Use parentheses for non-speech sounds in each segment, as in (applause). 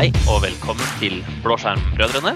Hei og velkommen til Blåskjermbrødrene.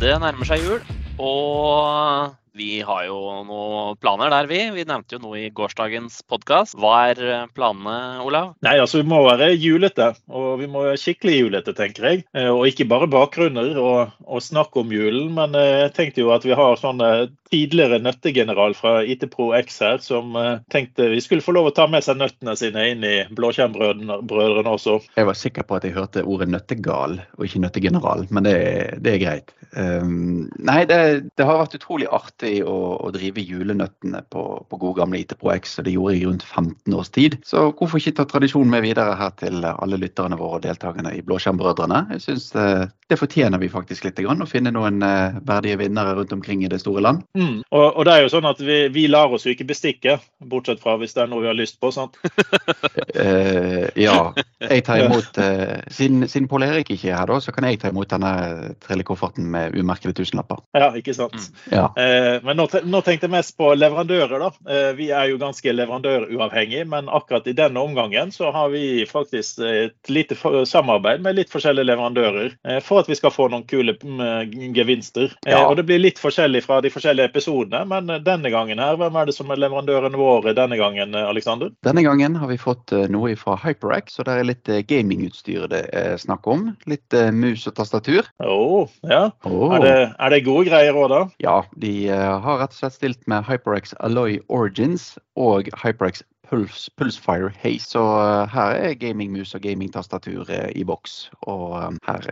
Det nærmer seg jul, og vi har jo noen planer der, vi. Vi nevnte jo noe i gårsdagens podkast. Hva er planene, Olav? Nei, altså Vi må være julete, og vi må være skikkelig julete, tenker jeg. Eh, Og ikke bare bakgrunner og, og snakke om julen, men eh, jeg tenkte jo at vi har sånn eh, tidligere nøttegeneral fra IT Pro X her, som eh, tenkte vi skulle få lov å ta med seg nøttene sine inn i blåkjernbrødrene også. Jeg var sikker på at jeg hørte ordet nøttegal og ikke nøttegeneral, men det, det er greit. Um, nei, det, det, har vært utrolig artig å, å drive julenøttene på, på god gamle IT X, og det gjorde jeg i rundt 15 års tid. Så hvorfor ikke ta tradisjonen med videre her til alle lytterne våre og deltakerne i Blåskjermbrødrene? Jeg syns det, det fortjener vi faktisk litt, å finne noen uh, verdige vinnere rundt omkring i det store land. Mm. Og, og, det er jo sånn at vi, vi lar oss jo ikke bestikke, bortsett fra hvis det er noe vi har lyst på. sant? uh, (laughs) ja. Jeg tar imot uh, Siden, siden Pål Erik ikke er her, da, så kan jeg ta imot denne trillekofferten med umerkede tusenlapper. Ja, ikke sant. Mm. Ja. Uh, men nå, nå, tenkte jeg mest på leverandører. da. vi er jo ganske leverandøruavhengige, men akkurat i denne omgangen så har vi faktisk et lite samarbeid med litt forskjellige leverandører for at vi skal få noen kule mm, gevinster. Ja. og det blir litt forskjellig fra de forskjellige episodene, men denne gangen her, hvem er det som er leverandøren vår denne gangen, Aleksander? Denne gangen har vi fått noe fra HyperX, og det er litt gamingutstyr det er snakk om. Litt mus og tastatur. Oh, ja. Oh. Er, det, er, det, gode greier òg, da? Ja, de har rett og slett stilt med HyperX Alloy Origins og HyperX Pulse, Pulsefire Haze. Så her er gamingmus og gamingtastatur i boks. Og her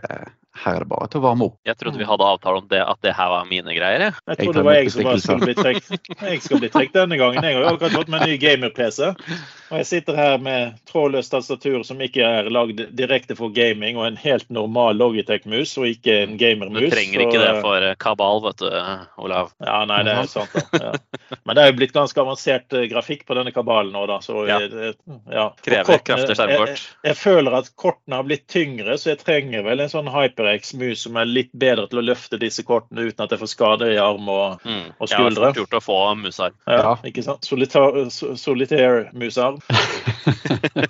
her er det bare til å varme opp. Jeg trodde vi hadde avtale om det, at det her var mine greier. Jeg, jeg trodde det var jeg som skulle bli trukket. Denne gangen. Jeg har jo akkurat fått meg en ny gamer-PC. Og jeg sitter her med trådløst tastatur som ikke er lagd direkte for gaming, og en helt normal Logitech-mus, og ikke en gamer-mus. Du trenger ikke det for kabal, vet du, Olav. Ja, nei, det er sant. Da. Ja. Men det er jo blitt ganske avansert grafikk på denne kabalen nå, da. Så ja. ja. Krever kraftig skjermkort. Jeg, jeg, jeg føler at kortene har blitt tyngre, så jeg trenger vel en sånn HyperX mus som er litt bedre til å løfte disse kortene uten at jeg får skade i arm og, mm. og skuldre. Ja, fort gjort å få musarm. Ja, ikke sant. Solitaire-musarm.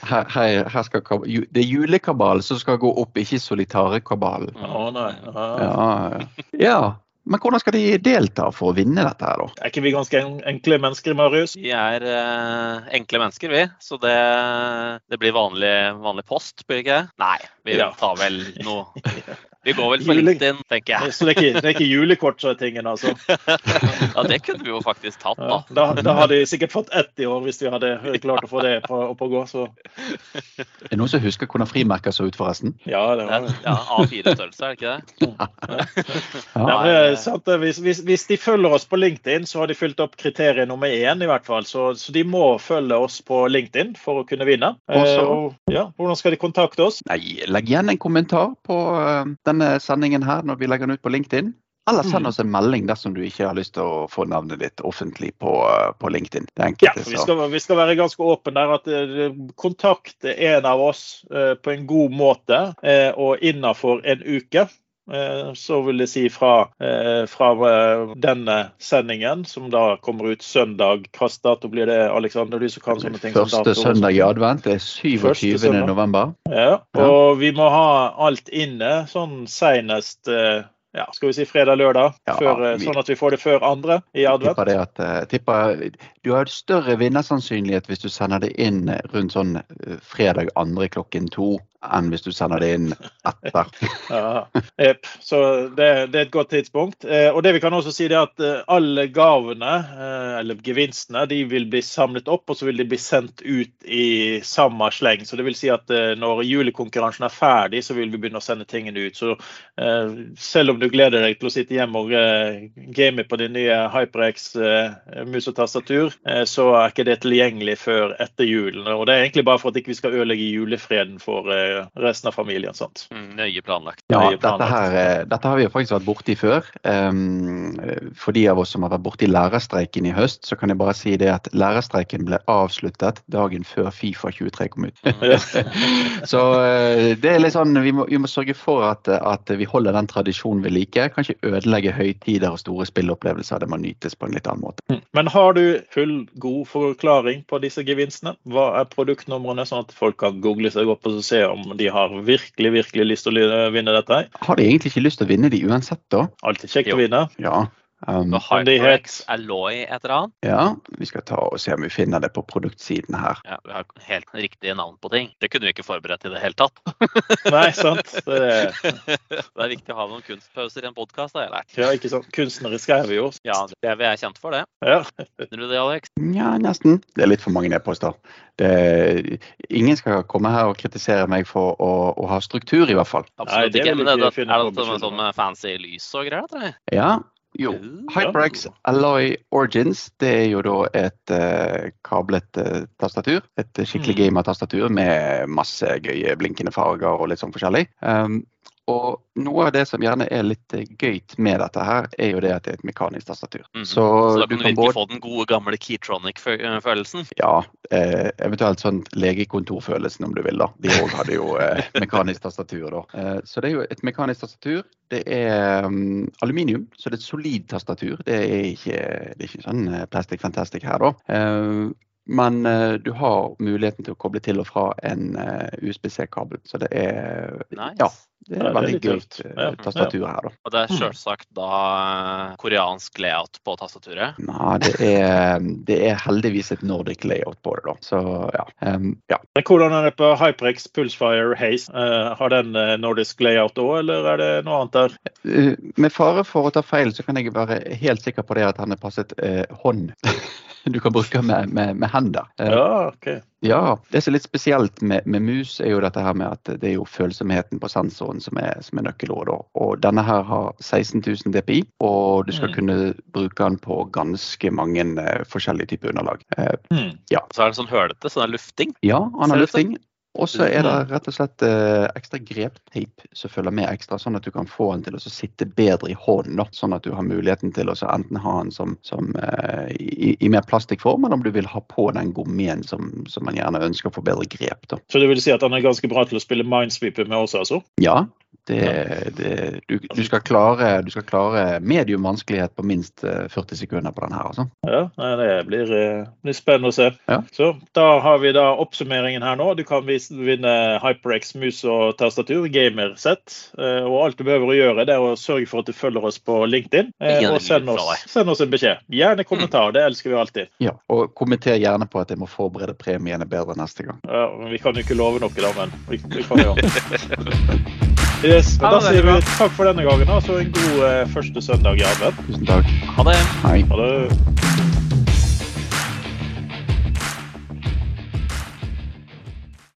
(laughs) her, her, her, skal Det er julekabalen som skal gå opp, ikke solitarekabalen. Å oh, nei. Ah. Ja, ja. Men hvordan skal de delta for å vinne dette her, da? Er ikke vi ganske enkle mennesker, Marius? Vi er uh, enkle mennesker, vi. Så det, det blir vanlig, vanlig post, blir det ikke? Nei, vi ja. tar vel noe (laughs) (laughs) Vi går vel for LinkedIn, tenker jeg. Så det er ikke, det er ikke julekort som er tingen, altså? (laughs) ja, det kunne vi jo faktisk tatt, da. Ja, da, da hadde vi sikkert fått ett i år, hvis vi hadde klart å få det opp og gå. Så. Er det noen som husker hvordan frimerker så ut, forresten? Ja, det var det. Ja, A4-størrelse, er det ikke det? ja, men, sant, hvis, hvis, hvis, de følger oss på LinkedIn, så har de fylt opp kriteriet nummer én, i hvert fall. Så, så, de må følge oss på LinkedIn for å kunne vinne. Også, eh, og, ja, hvordan skal de kontakte oss? Nei, Legg igjen en kommentar på uh, denne sendingen her når vi legger den ut på LinkedIn. Eller send oss en melding dersom du ikke har lyst til å få navnet ditt offentlig på, på LinkedIn. Det ja, vi skal, vi skal, være ganske åpne der. at uh, Kontakt en av oss uh, på en god måte og innafor en uke. Så vil jeg si fra, fra, denne sendingen, som da kommer ut søndag. Hvilken dato blir det, Aleksander? Du som kan sånne ting. Første søndag i advent. Det er 27. november. Ja, og vi må ha alt inne sånn senest ja, skal vi si fredag-lørdag, ja, sånn at vi får det før andre i advent? Tipper det at, tipper, du har større vinnersannsynlighet hvis du sender det inn rundt sånn fredag andre klokken to enn hvis du sender det inn etter. (laughs) ja, yep. Så det, det, er et godt tidspunkt. Eh, og det vi kan også si er at eh, alle gavene, eh, eller gevinstene, de vil bli samlet opp og så vil de bli sendt ut i samme sleng. Så det vil si at eh, når julekonkurransen er ferdig, så vil vi begynne å sende tingene ut. Så eh, selv om du gleder deg til å sitte hjemme og game på din nye HyperX mus og tastatur, så er ikke det tilgjengelig før etter julen. Og det er egentlig bare for at ikke vi skal ødelegge julefreden for resten av familien. sant? Mm, nøye planlagt. Ja, nøye planlagt. Dette, her, dette, har vi jo faktisk vært borti før. Um, for de av oss som har vært borti lærerstreiken i høst, så kan jeg bare si det at lærerstreiken ble avsluttet dagen før Fifa 23 kom ut. Mm. (laughs) så uh, det er litt sånn, vi må, vi må sørge for at, at, vi holder den tradisjonen vi liker. Kanskje ødelegge høytider og store spilleopplevelser. Det må nytes på en litt annen måte. Men har du full, god forklaring på disse gevinstene. Hva er produktnumrene, sånn at folk kan google seg opp og se om de har virkelig virkelig lyst til å vinne dette. Har de egentlig ikke lyst til å vinne de uansett, da? Alltid kjekt Jo. å vinne. Ja. Um, Men HyperX Alloy et eller annet. ja, vi skal ta og se om vi finner det på produktsiden her. Ja, vi har helt riktige navn på ting. Det kunne vi ikke forberedt i det hele tatt. (laughs) Nei, sant. (laughs) Det er, Det er viktig å ha noen kunstpauser i en podkast, har jeg lært. ja, ikke sant. Kunstnerisk er vi jo. Ja, det er vi er kjent for, det. Ja. Finner du det, Alex? Ja, nesten. Det er litt for mange e-poster. Det- Ingen skal komme her og kritisere meg for å, å ha struktur, i hvert fall. Absolutt det ikke. Men det, det, er det sånn, sånn med fancy lys og greier? tror jeg? Ja, jo. HyperX Alloy Origins det er jo da et eh, kablet eh, tastatur. Et skikkelig Mm. gamertastatur med masse gøye blinkende farger og litt sånn forskjellig. Um, og noe av det som gjerne er litt gøy gøyt med dette her, er jo det at det er et mekanisk tastatur. Mhm. Så, Så da du kan du kan virkelig både få den gode, gamle Keytronic-følelsen. Ja, eh, eventuelt sånn legekontorfølelsen om du vil, da. De òg hadde jo eh, (laughs) mekanisk tastatur, da. Eh, så det er jo et mekanisk tastatur. Det er um, aluminium, så det er et solid tastatur. Det er ikke, det er ikke sånn eh, plastic fantastic her, da. Eh, men uh, du har muligheten til å koble til og fra en uh, USB-C-kabel. Så det er Nice. Ja, det er det er veldig gøyt eh, tastatur her, da. Og det er Mhm. selvsagt da eh, koreansk layout på tastaturet. Nei, det er, (laughs) det er heldigvis et Nordic layout på det, da. Så ja. Um, ja. Men hvordan er det på HyperX Pulsefire Haze? Eh, har den eh, nordisk layout òg, eller er det noe annet der? Uh, Med fare for å ta feil, så kan jeg være helt sikker på det at han er passet eh, hånd. (laughs) (laughs) Du kan bruke med, med, med hender. Eh, Ja, OK. ja, Det som er litt spesielt med, med mus, er jo dette her med at det er jo følsomheten på sensoren som er, som er nøkkelordet. Og denne her har 16 000 DPI, og du skal Mm. kunne bruke den på ganske mange eh, forskjellige typer underlag. Mm. Ja. Så er det sånn hølete, sånn er lufting. ja, han har lufting. Og så er det Mm. rett og slett eh, ekstra grepteip som følger med ekstra, sånn at du kan få den til å sitte bedre i hånden. Sånn at du har muligheten til å enten ha den som, som eh, i, i mer plastikkform, eller om du vil ha på den gommien som, som man gjerne ønsker å få bedre grep. da. Så det vil si at den er ganske bra til å spille Minesweeper med også, altså? Ja, det, det, du, du, skal klare, du skal klare medium vanskelighet på minst eh, 40 sekunder på den her. altså. Ja, nei, det blir, eh, blir spennende å se. Ja. Så da har vi da oppsummeringen her nå. Du kan vinne HyperX mus og tastatur, gamersett. Eh, Og alt du behøver å gjøre, det er å sørge for at du følger oss på LinkedIn. eh, Og send oss, send oss en beskjed. Gjerne kommentar, det elsker vi alltid. Ja, Og kommenter gjerne på at jeg må forberede premiene bedre neste gang. Ja, men vi kan jo ikke love noe, da, men vi, vi kan (laughs) jo. Yes, men da sier vi takk for denne gangen. og Så en god eh, første søndag i advent. Tusen takk. Ha det. Hei. Ha det.